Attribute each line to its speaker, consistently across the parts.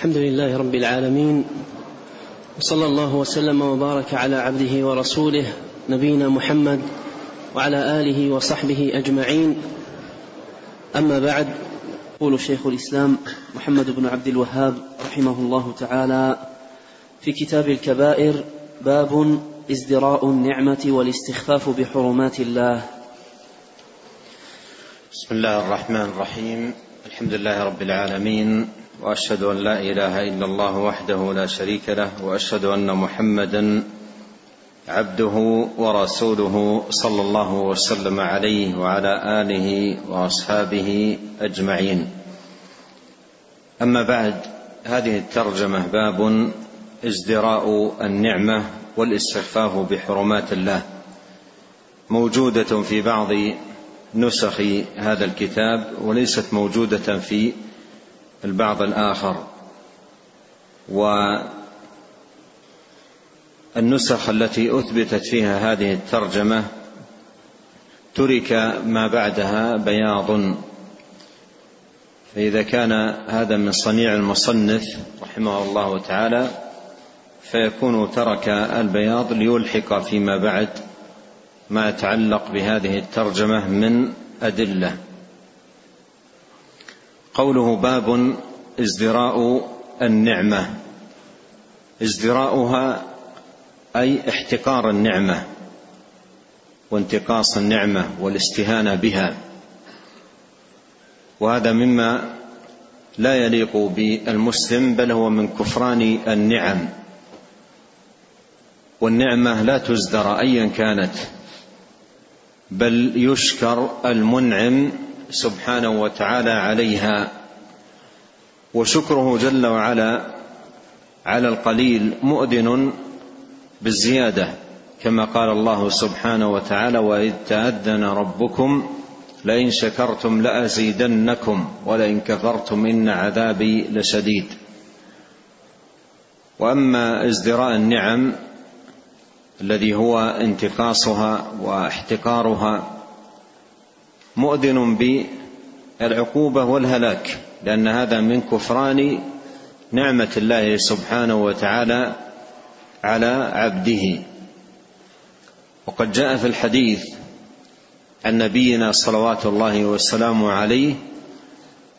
Speaker 1: الحمد لله رب العالمين وصلى الله وسلم وبارك على عبده ورسوله نبينا محمد وعلى اله وصحبه اجمعين اما بعد يقول شيخ الاسلام محمد بن عبد الوهاب رحمه الله تعالى في كتاب الكبائر باب ازدراء النعمه والاستخفاف بحرمات الله
Speaker 2: بسم الله الرحمن الرحيم الحمد لله رب العالمين واشهد ان لا اله الا الله وحده لا شريك له واشهد ان محمدا عبده ورسوله صلى الله وسلم عليه وعلى اله واصحابه اجمعين اما بعد هذه الترجمه باب ازدراء النعمه والاستخفاف بحرمات الله موجوده في بعض نسخ هذا الكتاب وليست موجوده في البعض الآخر والنسخ التي أثبتت فيها هذه الترجمة ترك ما بعدها بياض فإذا كان هذا من صنيع المصنف رحمه الله تعالى فيكون ترك البياض ليلحق فيما بعد ما يتعلق بهذه الترجمة من أدلة قوله باب ازدراء النعمه ازدراؤها اي احتقار النعمه وانتقاص النعمه والاستهانه بها وهذا مما لا يليق بالمسلم بل هو من كفران النعم والنعمه لا تزدرى ايا كانت بل يشكر المنعم سبحانه وتعالى عليها وشكره جل وعلا على القليل مؤذن بالزياده كما قال الله سبحانه وتعالى واذ تاذن ربكم لئن شكرتم لازيدنكم ولئن كفرتم ان عذابي لشديد واما ازدراء النعم الذي هو انتقاصها واحتقارها مؤذن بالعقوبة والهلاك لأن هذا من كفران نعمة الله سبحانه وتعالى على عبده وقد جاء في الحديث عن نبينا صلوات الله وسلامه عليه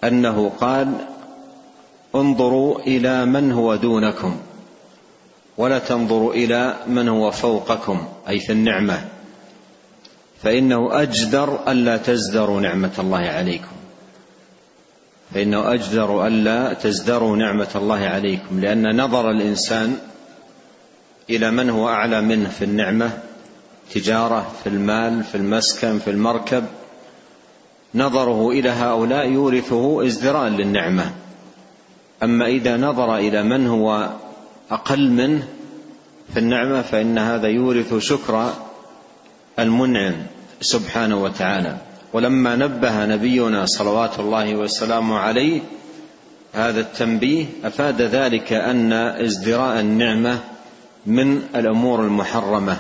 Speaker 2: أنه قال انظروا إلى من هو دونكم ولا تنظروا إلى من هو فوقكم أي في النعمة فإنه أجدر ألا تزدروا نعمة الله عليكم فإنه أجدر ألا تزدروا نعمة الله عليكم لأن نظر الإنسان إلى من هو أعلى منه في النعمة تجارة في المال في المسكن في المركب نظره إلى هؤلاء يورثه ازدراء للنعمة أما إذا نظر إلى من هو أقل منه في النعمة فإن هذا يورث شكر المنعم سبحانه وتعالى ولما نبه نبينا صلوات الله وسلامه عليه هذا التنبيه افاد ذلك ان ازدراء النعمه من الامور المحرمه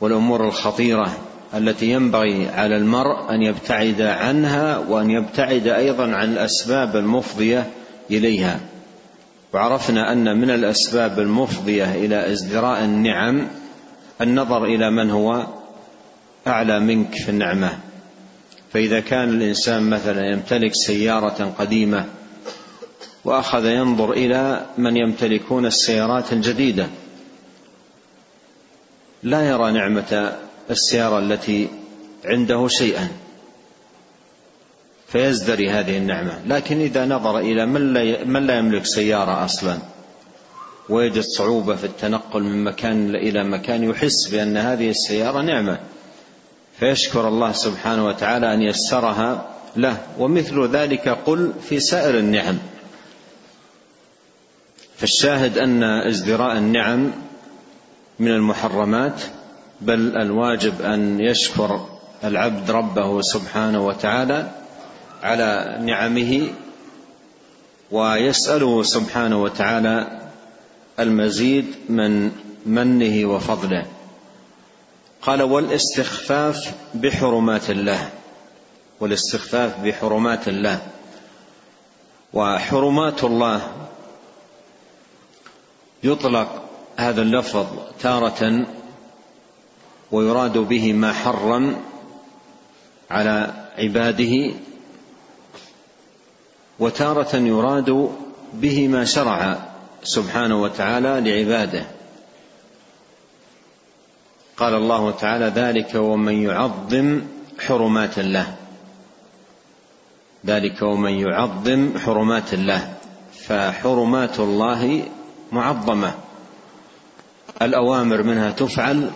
Speaker 2: والامور الخطيره التي ينبغي على المرء ان يبتعد عنها وان يبتعد ايضا عن الاسباب المفضيه اليها وعرفنا ان من الاسباب المفضيه الى ازدراء النعم النظر الى من هو اعلى منك في النعمه فاذا كان الانسان مثلا يمتلك سياره قديمه واخذ ينظر الى من يمتلكون السيارات الجديده لا يرى نعمه السياره التي عنده شيئا فيزدري هذه النعمه لكن اذا نظر الى من لا يملك سياره اصلا ويجد صعوبة في التنقل من مكان إلى مكان يحس بأن هذه السيارة نعمة فيشكر الله سبحانه وتعالى أن يسرها له ومثل ذلك قل في سائر النعم فالشاهد أن ازدراء النعم من المحرمات بل الواجب أن يشكر العبد ربه سبحانه وتعالى على نعمه ويسأله سبحانه وتعالى المزيد من منه وفضله قال والاستخفاف بحرمات الله والاستخفاف بحرمات الله وحرمات الله يطلق هذا اللفظ تارة ويراد به ما حرم على عباده وتارة يراد به ما شرع سبحانه وتعالى لعباده قال الله تعالى ذلك ومن يعظم حرمات الله ذلك ومن يعظم حرمات الله فحرمات الله معظمه الاوامر منها تفعل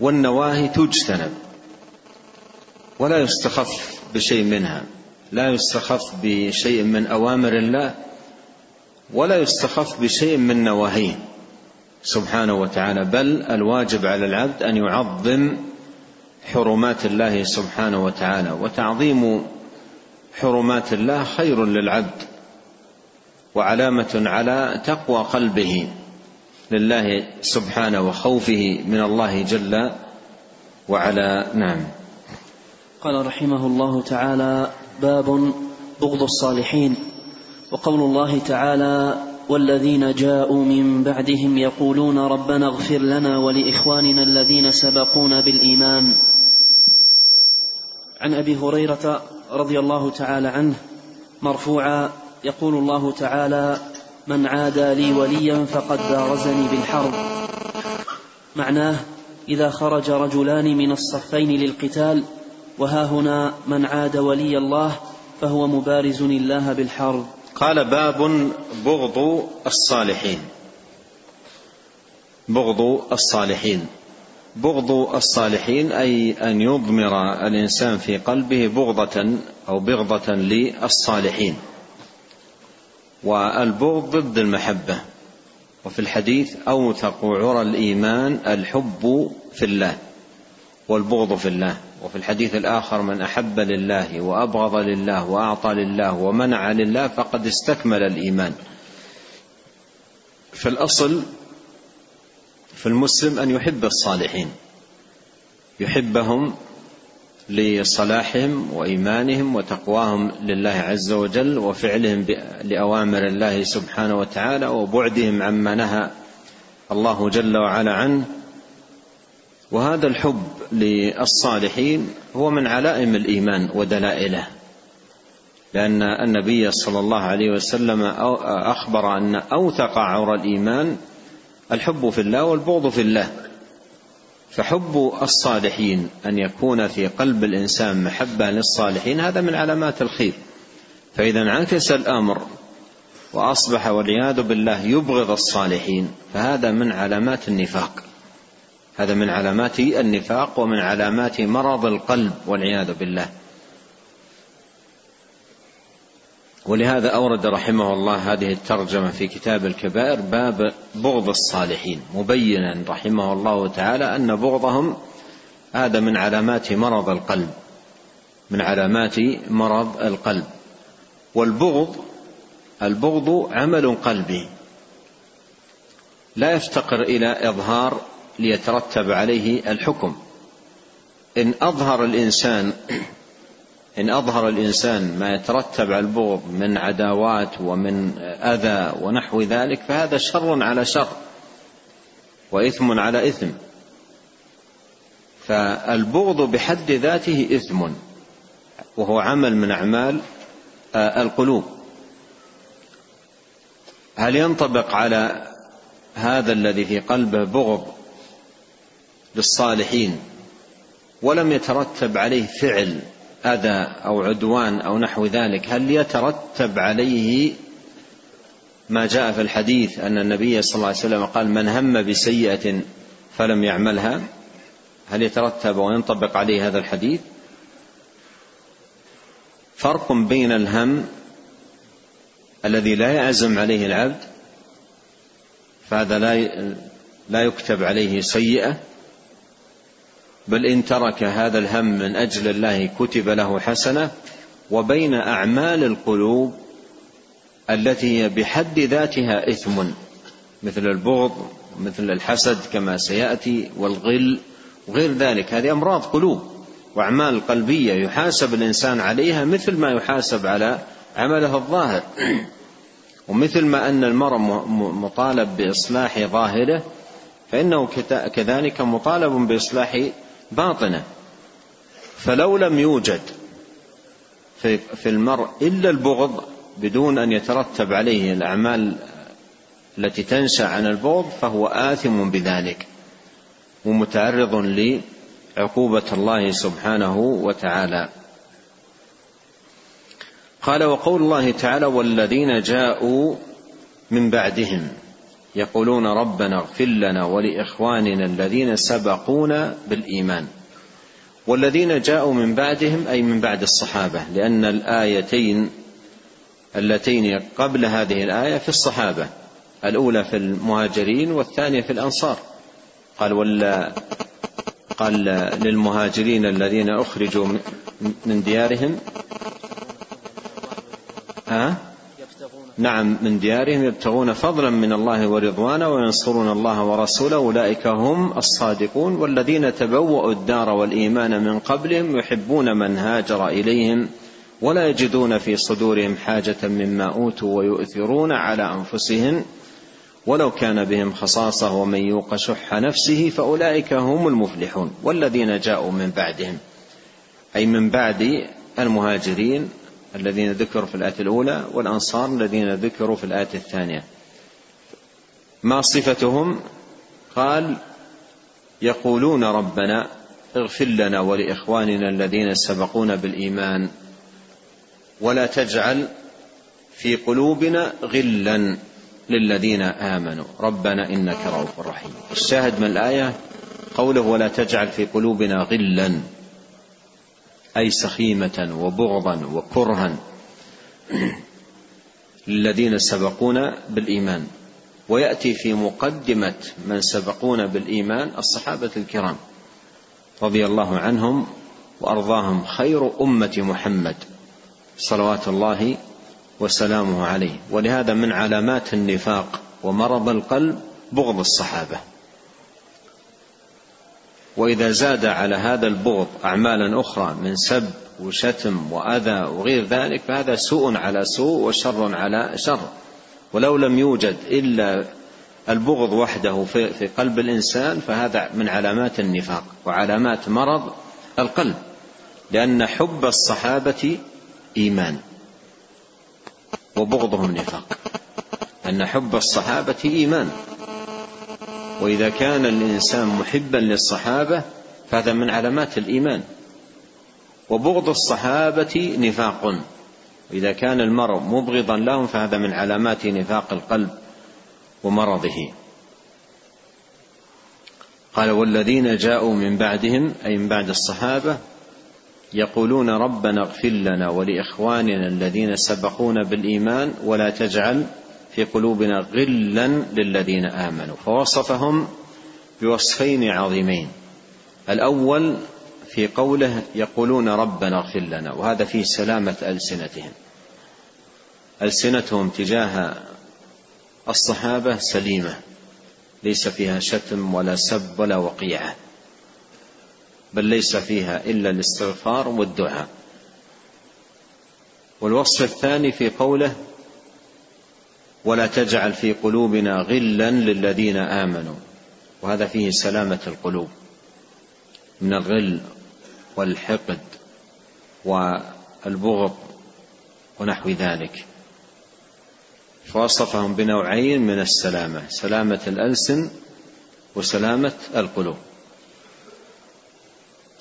Speaker 2: والنواهي تجتنب ولا يستخف بشيء منها لا يستخف بشيء من اوامر الله ولا يستخف بشيء من نواهيه سبحانه وتعالى بل الواجب على العبد ان يعظم حرمات الله سبحانه وتعالى وتعظيم حرمات الله خير للعبد وعلامه على تقوى قلبه لله سبحانه وخوفه من الله جل وعلا نعم
Speaker 1: قال رحمه الله تعالى باب بغض الصالحين وقول الله تعالى والذين جاءوا من بعدهم يقولون ربنا اغفر لنا ولاخواننا الذين سبقونا بالايمان عن ابي هريره رضي الله تعالى عنه مرفوعا يقول الله تعالى من عادى لي وليا فقد بارزني بالحرب معناه اذا خرج رجلان من الصفين للقتال وها هنا من عاد ولي الله فهو مبارز الله بالحرب
Speaker 2: قال باب بغض الصالحين بغض الصالحين بغض الصالحين اي ان يضمر الانسان في قلبه بغضه او بغضه للصالحين والبغض ضد المحبه وفي الحديث اوثق عرى الايمان الحب في الله والبغض في الله وفي الحديث الآخر من أحب لله وأبغض لله وأعطى لله ومنع لله فقد استكمل الإيمان فالأصل في المسلم أن يحب الصالحين يحبهم لصلاحهم وإيمانهم وتقواهم لله عز وجل وفعلهم لأوامر الله سبحانه وتعالى وبعدهم عما نهى الله جل وعلا عنه وهذا الحب للصالحين هو من علائم الإيمان ودلائله لأن النبي صلى الله عليه وسلم أخبر أن أوثق عور الإيمان الحب في الله والبغض في الله فحب الصالحين أن يكون في قلب الإنسان محبة للصالحين هذا من علامات الخير فإذا انعكس الأمر وأصبح والعياذ بالله يبغض الصالحين فهذا من علامات النفاق هذا من نعم. علامات النفاق ومن علامات مرض القلب والعياذ بالله ولهذا اورد رحمه الله هذه الترجمه في كتاب الكبائر باب بغض الصالحين مبينا رحمه الله تعالى ان بغضهم هذا من علامات مرض القلب من علامات مرض القلب والبغض البغض عمل قلبي لا يفتقر الى اظهار ليترتب عليه الحكم ان اظهر الانسان ان اظهر الانسان ما يترتب على البغض من عداوات ومن اذى ونحو ذلك فهذا شر على شر واثم على اثم فالبغض بحد ذاته اثم وهو عمل من اعمال آه، القلوب هل ينطبق على هذا الذي في قلبه بغض بالصالحين ولم يترتب عليه فعل اذى او عدوان او نحو ذلك هل يترتب عليه ما جاء في الحديث ان النبي صلى الله عليه وسلم قال من هم بسيئه فلم يعملها هل يترتب وينطبق عليه هذا الحديث فرق بين الهم الذي لا يعزم عليه العبد فهذا لا لا يكتب عليه سيئه بل إن ترك هذا الهم من أجل الله كتب له حسنة وبين أعمال القلوب التي هي بحد ذاتها إثم مثل البغض مثل الحسد كما سيأتي والغل وغير ذلك هذه أمراض قلوب وأعمال قلبية يحاسب الإنسان عليها مثل ما يحاسب على عمله الظاهر ومثل ما أن المرء مطالب بإصلاح ظاهره فإنه كذلك مطالب بإصلاح باطنة فلو لم يوجد في, في المرء إلا البغض بدون أن يترتب عليه الأعمال التي تنشأ عن البغض فهو آثم بذلك ومتعرض لعقوبة الله سبحانه وتعالى قال وقول الله تعالى والذين جاءوا من بعدهم يقولون ربنا اغفر لنا ولاخواننا الذين سبقونا بالايمان والذين جاءوا من بعدهم اي من بعد الصحابه لان الايتين اللتين قبل هذه الايه في الصحابه الاولى في المهاجرين والثانيه في الانصار قال ولا قال للمهاجرين الذين اخرجوا من ديارهم ها أه نعم من ديارهم يبتغون فضلا من الله ورضوانه وينصرون الله ورسوله أولئك هم الصادقون والذين تبوأوا الدار والإيمان من قبلهم يحبون من هاجر إليهم ولا يجدون في صدورهم حاجة مما أوتوا ويؤثرون على أنفسهم ولو كان بهم خصاصة ومن يوق شح نفسه فأولئك هم المفلحون والذين جاءوا من بعدهم أي من بعد المهاجرين الذين ذكروا في الآية الأولى والأنصار الذين ذكروا في الآية الثانية ما صفتهم قال يقولون ربنا اغفر لنا ولإخواننا الذين سبقونا بالإيمان ولا تجعل في قلوبنا غلا للذين آمنوا ربنا إنك رؤوف رحيم الشاهد من الآية قوله ولا تجعل في قلوبنا غلا أي سخيمة وبغضا وكرها للذين سبقونا بالإيمان ويأتي في مقدمة من سبقونا بالإيمان الصحابة الكرام رضي الله عنهم وأرضاهم خير أمة محمد صلوات الله وسلامه عليه ولهذا من علامات النفاق ومرض القلب بغض الصحابه واذا زاد على هذا البغض اعمالا اخرى من سب وشتم واذى وغير ذلك فهذا سوء على سوء وشر على شر ولو لم يوجد الا البغض وحده في قلب الانسان فهذا من علامات النفاق وعلامات مرض القلب لان حب الصحابه ايمان وبغضهم نفاق ان حب الصحابه ايمان وإذا كان الإنسان محبا للصحابة فهذا من علامات الإيمان وبغض الصحابة نفاق إذا كان المرء مبغضا لهم فهذا من علامات نفاق القلب ومرضه قال والذين جاءوا من بعدهم أي من بعد الصحابة يقولون ربنا اغفر لنا ولإخواننا الذين سبقونا بالإيمان ولا تجعل في قلوبنا غلا للذين امنوا فوصفهم بوصفين عظيمين الاول في قوله يقولون ربنا اغفر لنا وهذا في سلامه السنتهم السنتهم تجاه الصحابه سليمه ليس فيها شتم ولا سب ولا وقيعه بل ليس فيها الا الاستغفار والدعاء والوصف الثاني في قوله ولا تجعل في قلوبنا غلا للذين امنوا وهذا فيه سلامه القلوب من الغل والحقد والبغض ونحو ذلك فوصفهم بنوعين من السلامه سلامه الالسن وسلامه القلوب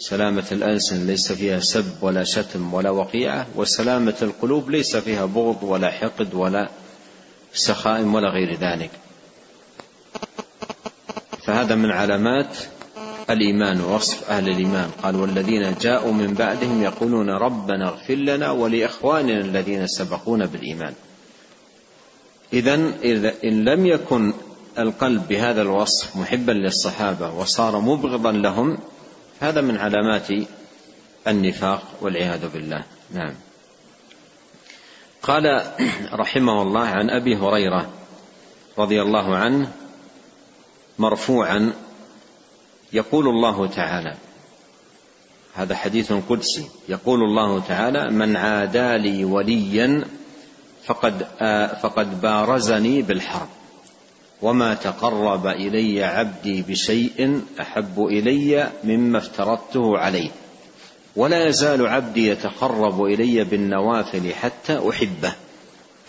Speaker 2: سلامة الألسن ليس فيها سب ولا شتم ولا وقيعة وسلامة القلوب ليس فيها بغض ولا حقد ولا السخائم ولا غير ذلك فهذا من علامات الإيمان ووصف أهل الإيمان قال والذين جاءوا من بعدهم يقولون ربنا اغفر لنا ولإخواننا الذين سبقونا بالإيمان إذا إن لم يكن القلب بهذا الوصف محبا للصحابة وصار مبغضا لهم هذا من علامات النفاق والعياذ بالله نعم قال رحمه الله عن ابي هريره رضي الله عنه مرفوعا يقول الله تعالى هذا حديث قدسي يقول الله تعالى من عادى لي وليا فقد فقد بارزني بالحرب وما تقرب الي عبدي بشيء احب الي مما افترضته عليه ولا يزال عبدي يتقرب الي بالنوافل حتى احبه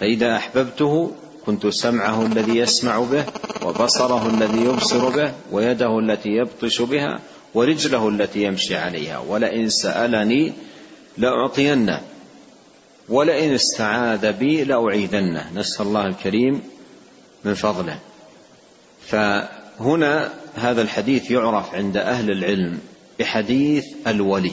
Speaker 2: فاذا احببته كنت سمعه الذي يسمع به وبصره الذي يبصر به ويده التي يبطش بها ورجله التي يمشي عليها ولئن سالني لاعطينه ولئن استعاذ بي لاعيذنه نسال الله الكريم من فضله فهنا هذا الحديث يعرف عند اهل العلم بحديث الولي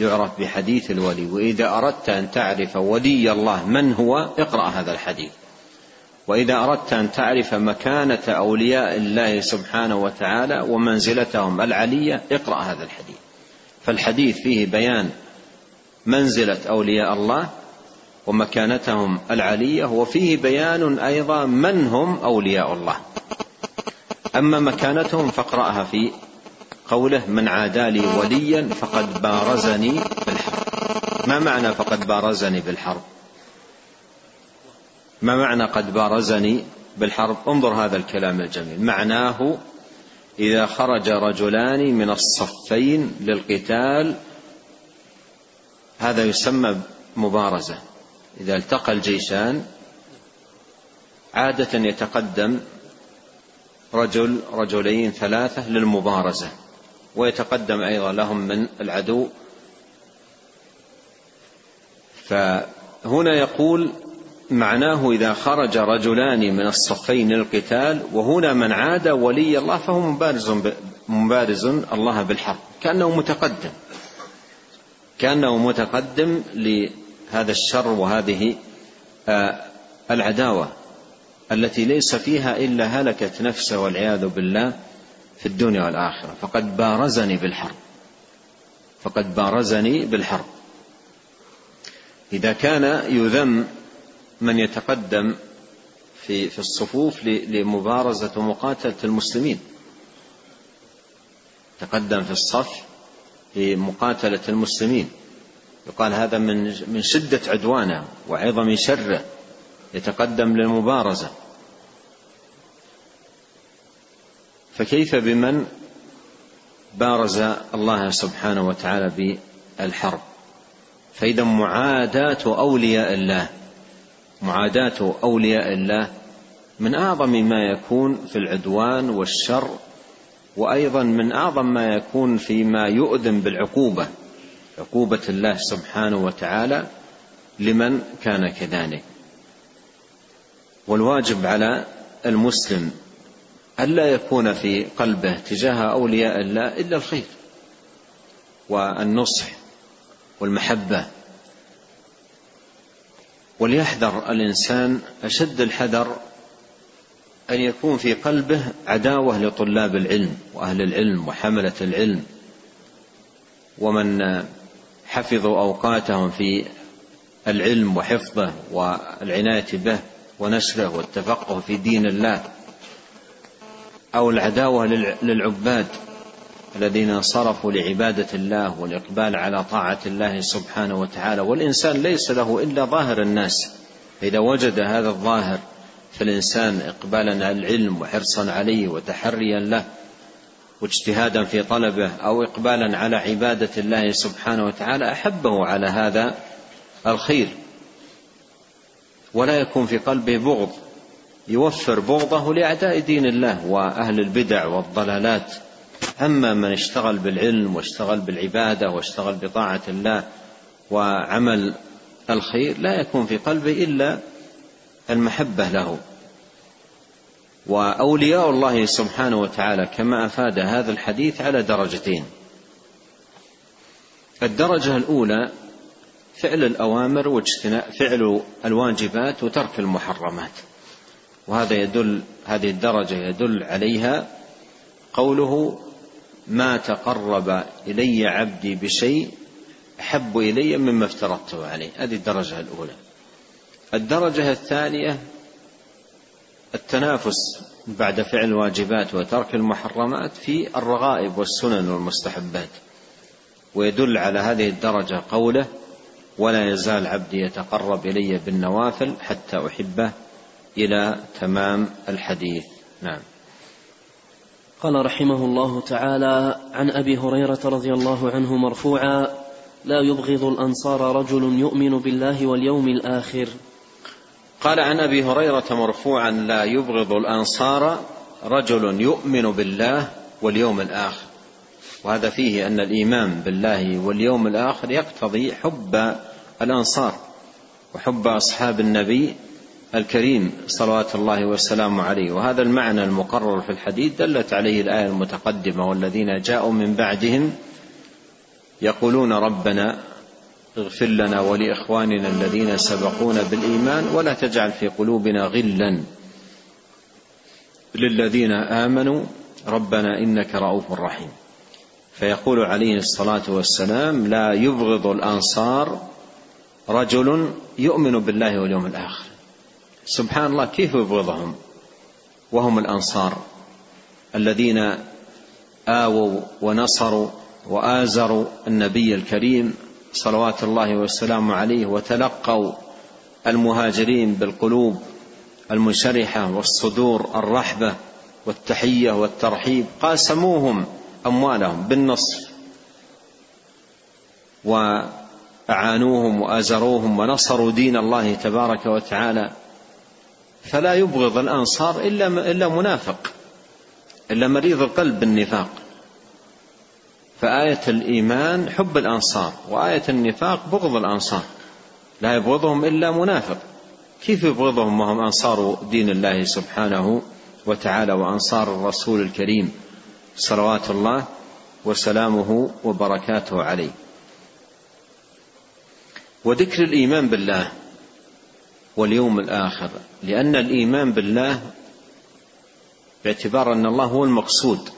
Speaker 2: يعرف بحديث الولي واذا اردت ان تعرف ولي الله من هو اقرا هذا الحديث واذا اردت ان تعرف مكانه اولياء الله سبحانه وتعالى ومنزلتهم العليه اقرا هذا الحديث فالحديث فيه بيان منزله اولياء الله ومكانتهم العليه وفيه بيان ايضا من هم اولياء الله اما مكانتهم فاقراها في قوله من عادى لي وليا فقد بارزني بالحرب ما معنى فقد بارزني بالحرب ما معنى قد بارزني بالحرب انظر هذا الكلام الجميل معناه اذا خرج رجلان من الصفين للقتال هذا يسمى مبارزه اذا التقى الجيشان عاده يتقدم رجل رجلين ثلاثه للمبارزه ويتقدم أيضا لهم من العدو فهنا يقول معناه إذا خرج رجلان من الصفين للقتال وهنا من عاد ولي الله فهو مبارز مبارز الله بالحق كأنه متقدم كأنه متقدم لهذا الشر وهذه آه، العداوة التي ليس فيها إلا هلكت نفسه والعياذ بالله في الدنيا والآخرة فقد بارزني بالحرب فقد بارزني بالحرب إذا كان يذم من يتقدم في في الصفوف لمبارزة ومقاتلة المسلمين تقدم في الصف لمقاتلة المسلمين يقال هذا من من شدة عدوانه وعظم شره يتقدم للمبارزة فكيف بمن بارز الله سبحانه وتعالى بالحرب فإذا معاداة أولياء الله معاداة أولياء الله من أعظم ما يكون في العدوان والشر وأيضا من أعظم ما يكون فيما يؤذن بالعقوبة عقوبة الله سبحانه وتعالى لمن كان كذلك والواجب على المسلم ألا يكون في قلبه تجاه أولياء الله إلا الخير والنصح والمحبة وليحذر الإنسان أشد الحذر أن يكون في قلبه عداوة لطلاب العلم وأهل العلم وحملة العلم ومن حفظوا أوقاتهم في العلم وحفظه والعناية به ونشره والتفقه في دين الله أو العداوة للعباد الذين صرفوا لعبادة الله والإقبال على طاعة الله سبحانه وتعالى والإنسان ليس له إلا ظاهر الناس إذا وجد هذا الظاهر في الإنسان إقبالا على العلم وحرصا عليه وتحريا له واجتهادا في طلبه أو إقبالا على عبادة الله سبحانه وتعالى أحبه على هذا الخير ولا يكون في قلبه بغض يوفر بغضه لاعداء دين الله واهل البدع والضلالات اما من اشتغل بالعلم واشتغل بالعباده واشتغل بطاعه الله وعمل الخير لا يكون في قلبه الا المحبه له واولياء الله سبحانه وتعالى كما افاد هذا الحديث على درجتين الدرجه الاولى فعل الاوامر واجتناب فعل الواجبات وترك المحرمات وهذا يدل هذه الدرجة يدل عليها قوله ما تقرب إلي عبدي بشيء أحب إلي مما افترضته عليه هذه الدرجة الأولى الدرجة الثانية التنافس بعد فعل الواجبات وترك المحرمات في الرغائب والسنن والمستحبات ويدل على هذه الدرجة قوله ولا يزال عبدي يتقرب إلي بالنوافل حتى أحبه إلى تمام الحديث نعم
Speaker 1: قال رحمه الله تعالى عن أبي هريرة رضي الله عنه مرفوعا لا يبغض الأنصار رجل يؤمن بالله واليوم الآخر
Speaker 2: قال عن أبي هريرة مرفوعا لا يبغض الأنصار رجل يؤمن بالله واليوم الآخر وهذا فيه أن الإيمان بالله واليوم الآخر يقتضي حب الأنصار وحب أصحاب النبي الكريم صلوات الله والسلام عليه وهذا المعنى المقرر في الحديث دلت عليه الآية المتقدمة والذين جاءوا من بعدهم يقولون ربنا اغفر لنا ولإخواننا الذين سبقونا بالإيمان ولا تجعل في قلوبنا غلا للذين آمنوا ربنا إنك رؤوف رحيم فيقول عليه الصلاة والسلام لا يبغض الأنصار رجل يؤمن بالله واليوم الآخر سبحان الله كيف يبغضهم وهم الانصار الذين آووا ونصروا وآزروا النبي الكريم صلوات الله والسلام عليه وتلقوا المهاجرين بالقلوب المنشرحة والصدور الرحبة والتحية والترحيب قاسموهم أموالهم بالنصف وأعانوهم وآزروهم ونصروا دين الله تبارك وتعالى فلا يبغض الأنصار إلا إلا منافق إلا مريض القلب بالنفاق فآية الإيمان حب الأنصار وآية النفاق بغض الأنصار لا يبغضهم إلا منافق كيف يبغضهم وهم أنصار دين الله سبحانه وتعالى وأنصار الرسول الكريم صلوات الله وسلامه وبركاته عليه وذكر الإيمان بالله واليوم الآخر لأن الإيمان بالله باعتبار أن الله هو المقصود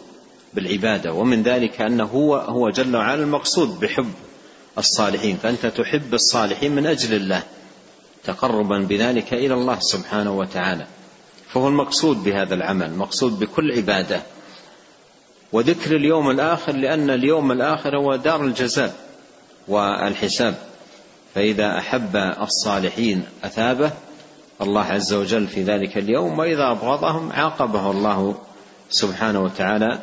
Speaker 2: بالعبادة ومن ذلك أنه هو هو جل وعلا المقصود بحب الصالحين فأنت تحب الصالحين من أجل الله تقربا بذلك إلى الله سبحانه وتعالى فهو المقصود بهذا العمل مقصود بكل عبادة وذكر اليوم الآخر لأن اليوم الآخر هو دار الجزاء والحساب فإذا أحب الصالحين أثابه الله عز وجل في ذلك اليوم وإذا أبغضهم عاقبه الله سبحانه وتعالى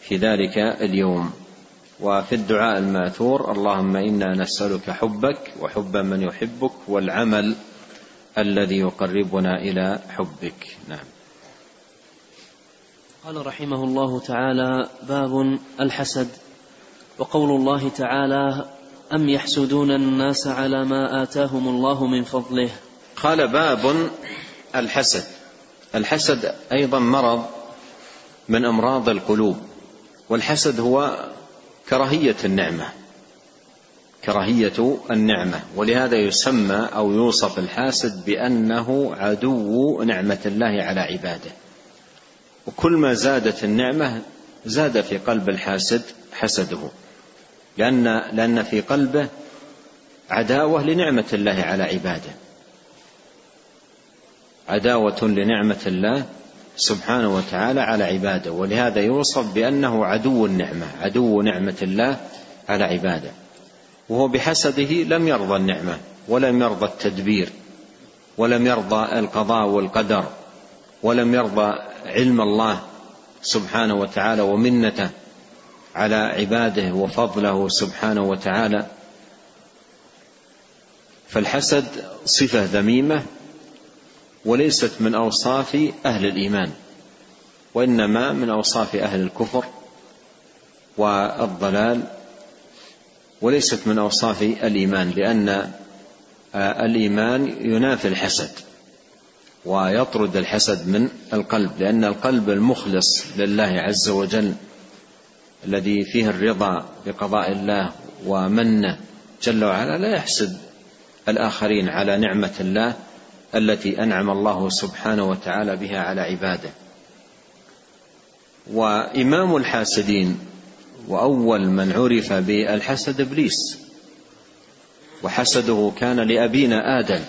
Speaker 2: في ذلك اليوم وفي الدعاء الماثور اللهم إنا نسألك حبك وحب من يحبك والعمل الذي يقربنا إلى حبك نعم
Speaker 1: قال رحمه الله تعالى باب الحسد وقول الله تعالى أم يحسدون الناس على ما آتاهم الله من فضله
Speaker 2: قال باب الحسد الحسد أيضا مرض من أمراض القلوب والحسد هو كراهية النعمة كراهية النعمة ولهذا يسمى أو يوصف الحاسد بأنه عدو نعمة الله على عباده وكل ما زادت النعمة زاد في قلب الحاسد حسده لأن لأن في قلبه عداوة لنعمة الله على عباده عداوة لنعمة الله سبحانه وتعالى على عباده ولهذا يوصف بأنه عدو النعمة عدو نعمة الله على عباده وهو بحسده لم يرضى النعمة ولم يرضى التدبير ولم يرضى القضاء والقدر ولم يرضى علم الله سبحانه وتعالى ومنته على عباده وفضله سبحانه وتعالى فالحسد صفه ذميمه وليست من اوصاف اهل الايمان وانما من اوصاف اهل الكفر والضلال وليست من اوصاف الايمان لان آه، الايمان ينافي الحسد ويطرد الحسد من القلب لان القلب المخلص لله عز وجل الذي فيه الرضا بقضاء الله ومنه جل وعلا لا يحسد الآخرين على نعمة الله التي أنعم الله سبحانه وتعالى بها على عباده وإمام الحاسدين وأول من عرف بالحسد إبليس وحسده كان لأبينا آدم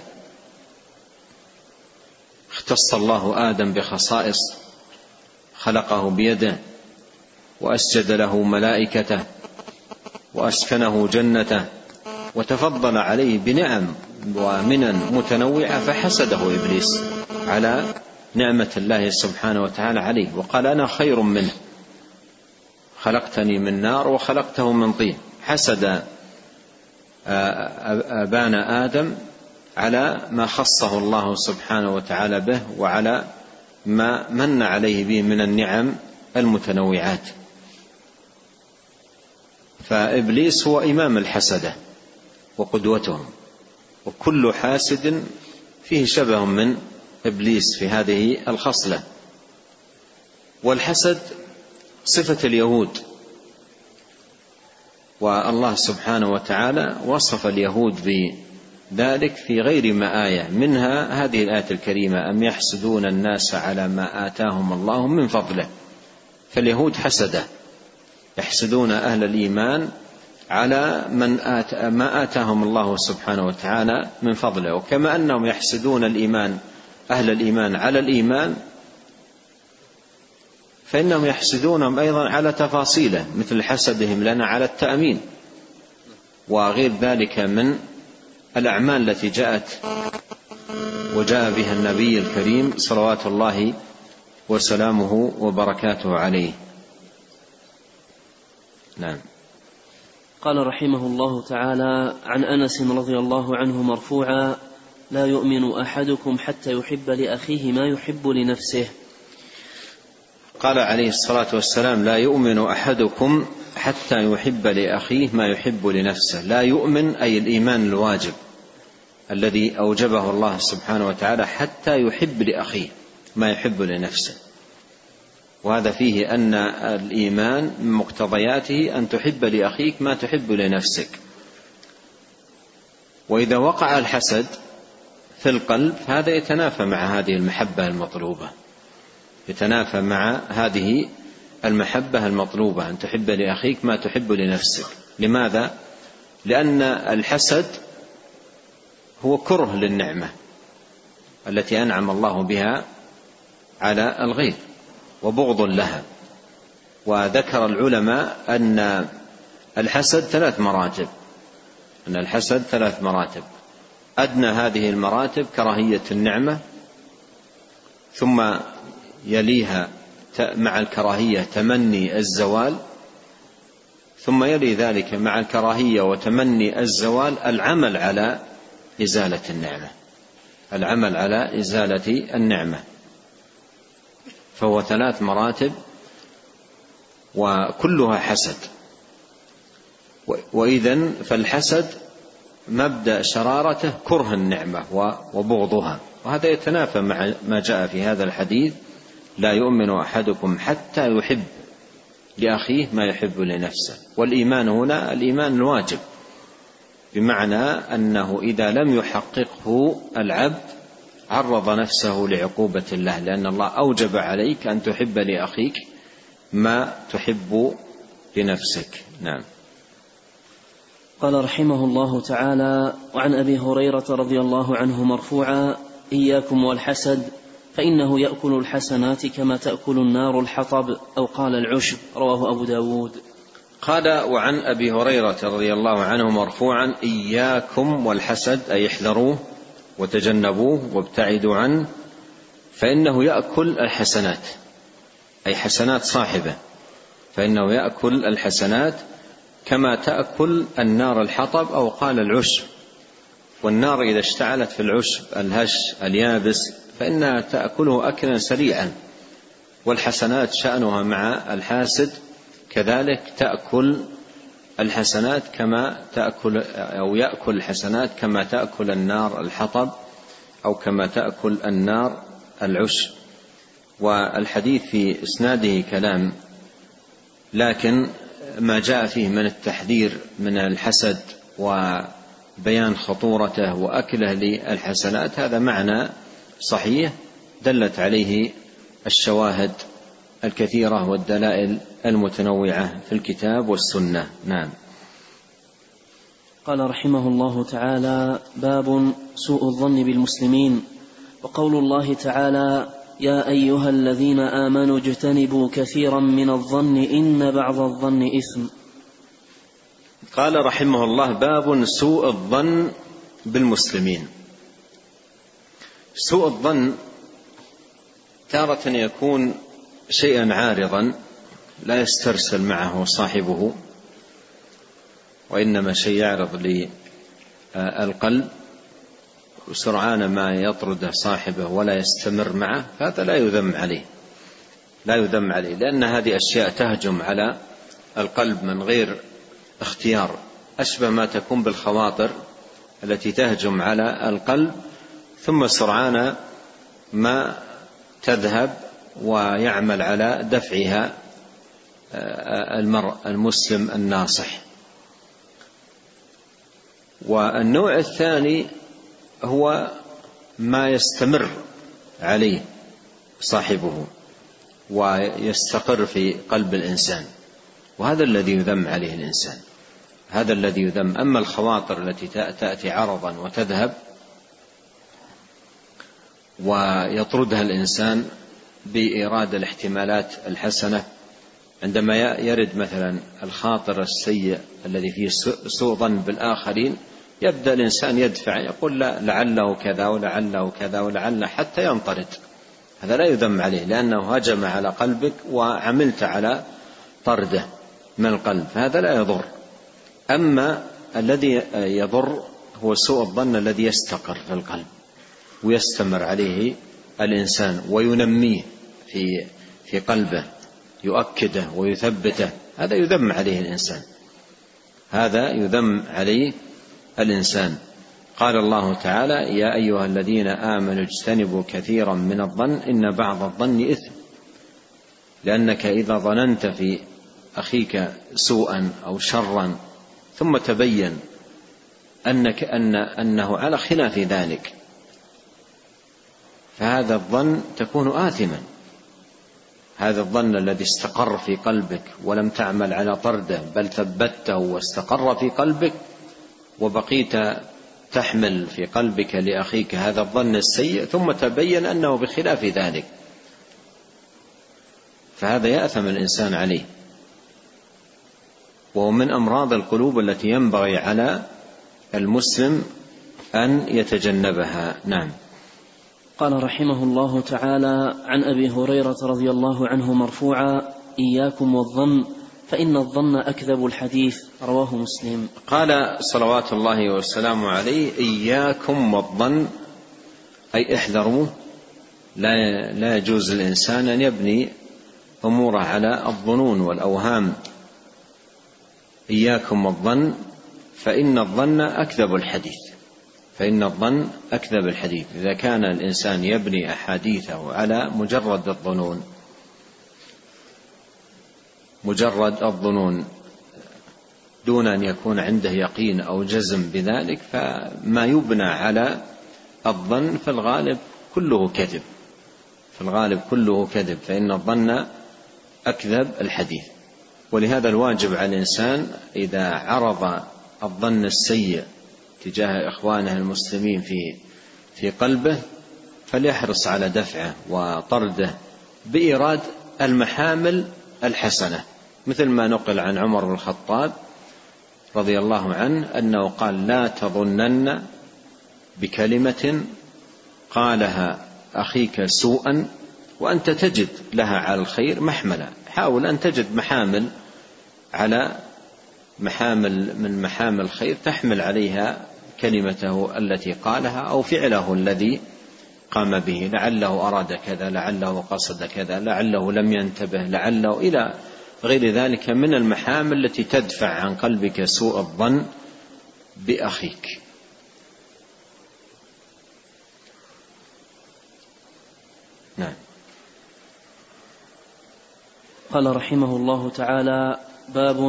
Speaker 2: اختص الله آدم بخصائص خلقه بيده واسجد له ملائكته واسكنه جنته وتفضل عليه بنعم ومنن متنوعه فحسده ابليس على نعمه الله سبحانه وتعالى عليه وقال انا خير منه خلقتني من نار وخلقته من طين حسد آه، آه، ابانا ادم على ما خصه الله سبحانه وتعالى به وعلى ما من عليه به من النعم المتنوعات فابليس هو امام الحسده وقدوتهم وكل حاسد فيه شبه من ابليس في هذه الخصله والحسد صفه اليهود والله سبحانه وتعالى وصف اليهود بذلك في غير ما ايه منها هذه الايه الكريمه ام يحسدون الناس على ما اتاهم الله من فضله فاليهود حسده يحسدون أهل الإيمان على من آت ما آتاهم الله سبحانه وتعالى من فضله وكما أنهم يحسدون الإيمان أهل الإيمان على الإيمان فإنهم يحسدونهم أيضا على تفاصيله مثل حسدهم لنا على التأمين وغير ذلك من الأعمال التي جاءت وجاء بها النبي الكريم صلوات الله وسلامه وبركاته عليه
Speaker 1: نعم قال رحمه الله تعالى عن انس رضي الله عنه مرفوعا لا يؤمن احدكم حتى يحب لاخيه ما يحب لنفسه
Speaker 2: قال عليه الصلاه والسلام لا يؤمن احدكم حتى يحب لاخيه ما يحب لنفسه لا يؤمن اي الايمان الواجب الذي اوجبه الله سبحانه وتعالى حتى يحب لاخيه ما يحب لنفسه وهذا فيه أن الإيمان من مقتضياته أن تحب لأخيك ما تحب لنفسك وإذا وقع الحسد في القلب هذا يتنافى مع هذه المحبة المطلوبة يتنافى مع هذه المحبة المطلوبة أن تحب لأخيك ما تحب لنفسك لماذا؟ لأن الحسد هو كره للنعمة التي أنعم الله بها على الغير وبغض لها وذكر العلماء أن الحسد ثلاث مراتب أن الحسد ثلاث مراتب أدنى هذه المراتب كراهية النعمة ثم يليها مع الكراهية تمني الزوال ثم يلي ذلك مع الكراهية وتمني الزوال العمل على إزالة النعمة العمل على إزالة النعمة فهو ثلاث مراتب وكلها حسد وإذا فالحسد مبدأ شرارته كره النعمة وبغضها وهذا يتنافى مع ما جاء في هذا الحديث لا يؤمن أحدكم حتى يحب لأخيه ما يحب لنفسه والإيمان هنا الإيمان الواجب بمعنى أنه إذا لم يحققه العبد عرض نفسه لعقوبة الله لأن الله أوجب عليك أن تحب لأخيك ما تحب لنفسك نعم
Speaker 1: قال رحمه الله تعالى وعن أبي هريرة رضي الله عنه مرفوعا إياكم والحسد فإنه يأكل الحسنات كما تأكل النار الحطب أو قال العشب رواه أبو داود
Speaker 2: قال وعن أبي هريرة رضي الله عنه مرفوعا إياكم والحسد أي احذروه وتجنبوه وابتعدوا عنه فإنه يأكل الحسنات أي حسنات صاحبه فإنه يأكل الحسنات كما تأكل النار الحطب أو قال العشب والنار إذا اشتعلت في العشب الهش اليابس فإنها تأكله أكلا سريعا والحسنات شأنها مع الحاسد كذلك تأكل الحسنات كما تأكل أو يأكل الحسنات كما تأكل النار الحطب أو كما تأكل النار العش والحديث في إسناده كلام لكن ما جاء فيه من التحذير من الحسد وبيان خطورته وأكله للحسنات هذا معنى صحيح دلت عليه الشواهد الكثيرة والدلائل المتنوعة في الكتاب والسنة نعم
Speaker 1: قال رحمه الله تعالى باب سوء الظن بالمسلمين وقول الله تعالى يا أيها الذين آمنوا اجتنبوا كثيرا من الظن إن بعض الظن إثم
Speaker 2: قال رحمه الله باب سوء الظن بالمسلمين سوء الظن تارة يكون شيئا عارضا لا يسترسل معه صاحبه وإنما شيء يعرض للقلب وسرعان ما يطرده صاحبه ولا يستمر معه هذا لا يذم عليه لا يذم عليه لأن هذه أشياء تهجم على القلب من غير اختيار أشبه ما تكون بالخواطر التي تهجم على القلب ثم سرعان ما تذهب ويعمل على دفعها المرء المسلم الناصح والنوع الثاني هو ما يستمر عليه صاحبه ويستقر في قلب الانسان وهذا الذي يذم عليه الانسان هذا الذي يذم اما الخواطر التي تاتي عرضا وتذهب ويطردها الانسان بايراد الاحتمالات الحسنه عندما يرد مثلا الخاطر السيء الذي فيه سوء ظن بالآخرين يبدأ الإنسان يدفع يقول لا لعله كذا ولعله كذا ولعله حتى ينطرد هذا لا يذم عليه لأنه هجم على قلبك وعملت على طرده من القلب فهذا لا يضر أما الذي يضر هو سوء الظن الذي يستقر في القلب ويستمر عليه الإنسان وينميه في في قلبه يؤكده ويثبته هذا يذم عليه الإنسان هذا يذم عليه الإنسان قال الله تعالى يا أيها الذين آمنوا اجتنبوا كثيرا من الظن إن بعض الظن إثم لأنك إذا ظننت في أخيك سوءا أو شرا ثم تبين أنك أن أنه على خلاف ذلك فهذا الظن تكون آثما هذا الظن الذي استقر في قلبك ولم تعمل على طرده بل ثبته واستقر في قلبك وبقيت تحمل في قلبك لاخيك هذا الظن السيء ثم تبين انه بخلاف ذلك فهذا ياثم الانسان عليه وهو من امراض القلوب التي ينبغي على المسلم ان يتجنبها نعم
Speaker 1: قال رحمه الله تعالى عن ابي هريره رضي الله عنه مرفوعا اياكم والظن فان الظن اكذب الحديث رواه مسلم
Speaker 2: قال صلوات الله وسلامه عليه اياكم والظن اي احذروا لا لا يجوز للانسان ان يبني اموره على الظنون والاوهام اياكم والظن فان الظن اكذب الحديث فإن الظن أكذب الحديث إذا كان الإنسان يبني أحاديثه على مجرد الظنون مجرد الظنون دون أن يكون عنده يقين أو جزم بذلك فما يبنى على الظن في الغالب كله كذب في الغالب كله كذب فإن الظن أكذب الحديث ولهذا الواجب على الإنسان إذا عرض الظن السيء تجاه إخوانه المسلمين في في قلبه فليحرص على دفعه وطرده بإيراد المحامل الحسنة مثل ما نقل عن عمر بن الخطاب رضي الله عنه أنه قال لا تظنن بكلمة قالها أخيك سوءا وأنت تجد لها على الخير محملا حاول أن تجد محامل على محامل من محامل الخير تحمل عليها كلمته التي قالها او فعله الذي قام به لعله اراد كذا لعله قصد كذا لعله لم ينتبه لعله الى غير ذلك من المحامل التي تدفع عن قلبك سوء الظن باخيك نعم
Speaker 1: قال رحمه الله تعالى باب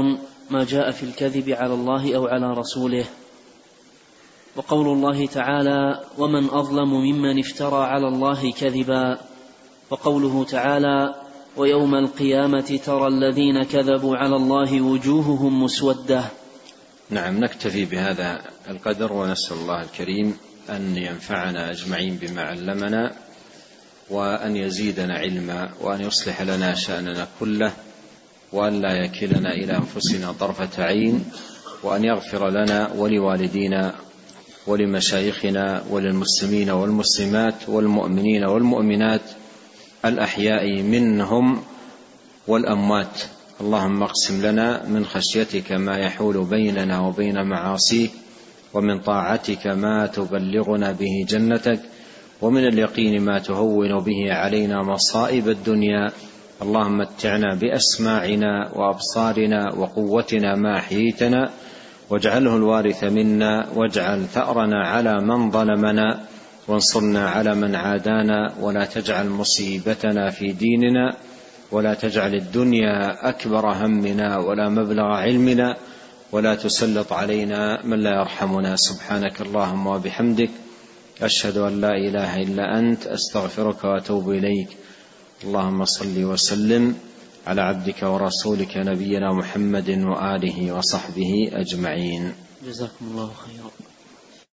Speaker 1: ما جاء في الكذب على الله او على رسوله وقول الله تعالى ومن اظلم ممن افترى على الله كذبا وقوله تعالى ويوم القيامه ترى الذين كذبوا على الله وجوههم مسوده
Speaker 2: نعم نكتفي بهذا القدر ونسال الله الكريم ان ينفعنا اجمعين بما علمنا وان يزيدنا علما وان يصلح لنا شاننا كله وأن لا يكلنا إلى أنفسنا طرفة عين وأن يغفر لنا ولوالدينا ولمشايخنا وللمسلمين والمسلمات والمؤمنين والمؤمنات الأحياء منهم والأموات اللهم اقسم لنا من خشيتك ما يحول بيننا وبين معاصيك ومن طاعتك ما تبلغنا به جنتك ومن اليقين ما تهون به علينا مصائب الدنيا اللهم متعنا باسماعنا وابصارنا وقوتنا ما احييتنا واجعله الوارث منا واجعل ثأرنا على من ظلمنا وانصرنا على من عادانا ولا تجعل مصيبتنا في ديننا ولا تجعل الدنيا أكبر همنا ولا مبلغ علمنا ولا تسلط علينا من لا يرحمنا سبحانك اللهم وبحمدك أشهد أن لا إله إلا أنت أستغفرك وأتوب إليك اللهم صل وسلم على عبدك ورسولك نبينا محمد واله وصحبه اجمعين جزاكم الله خيرا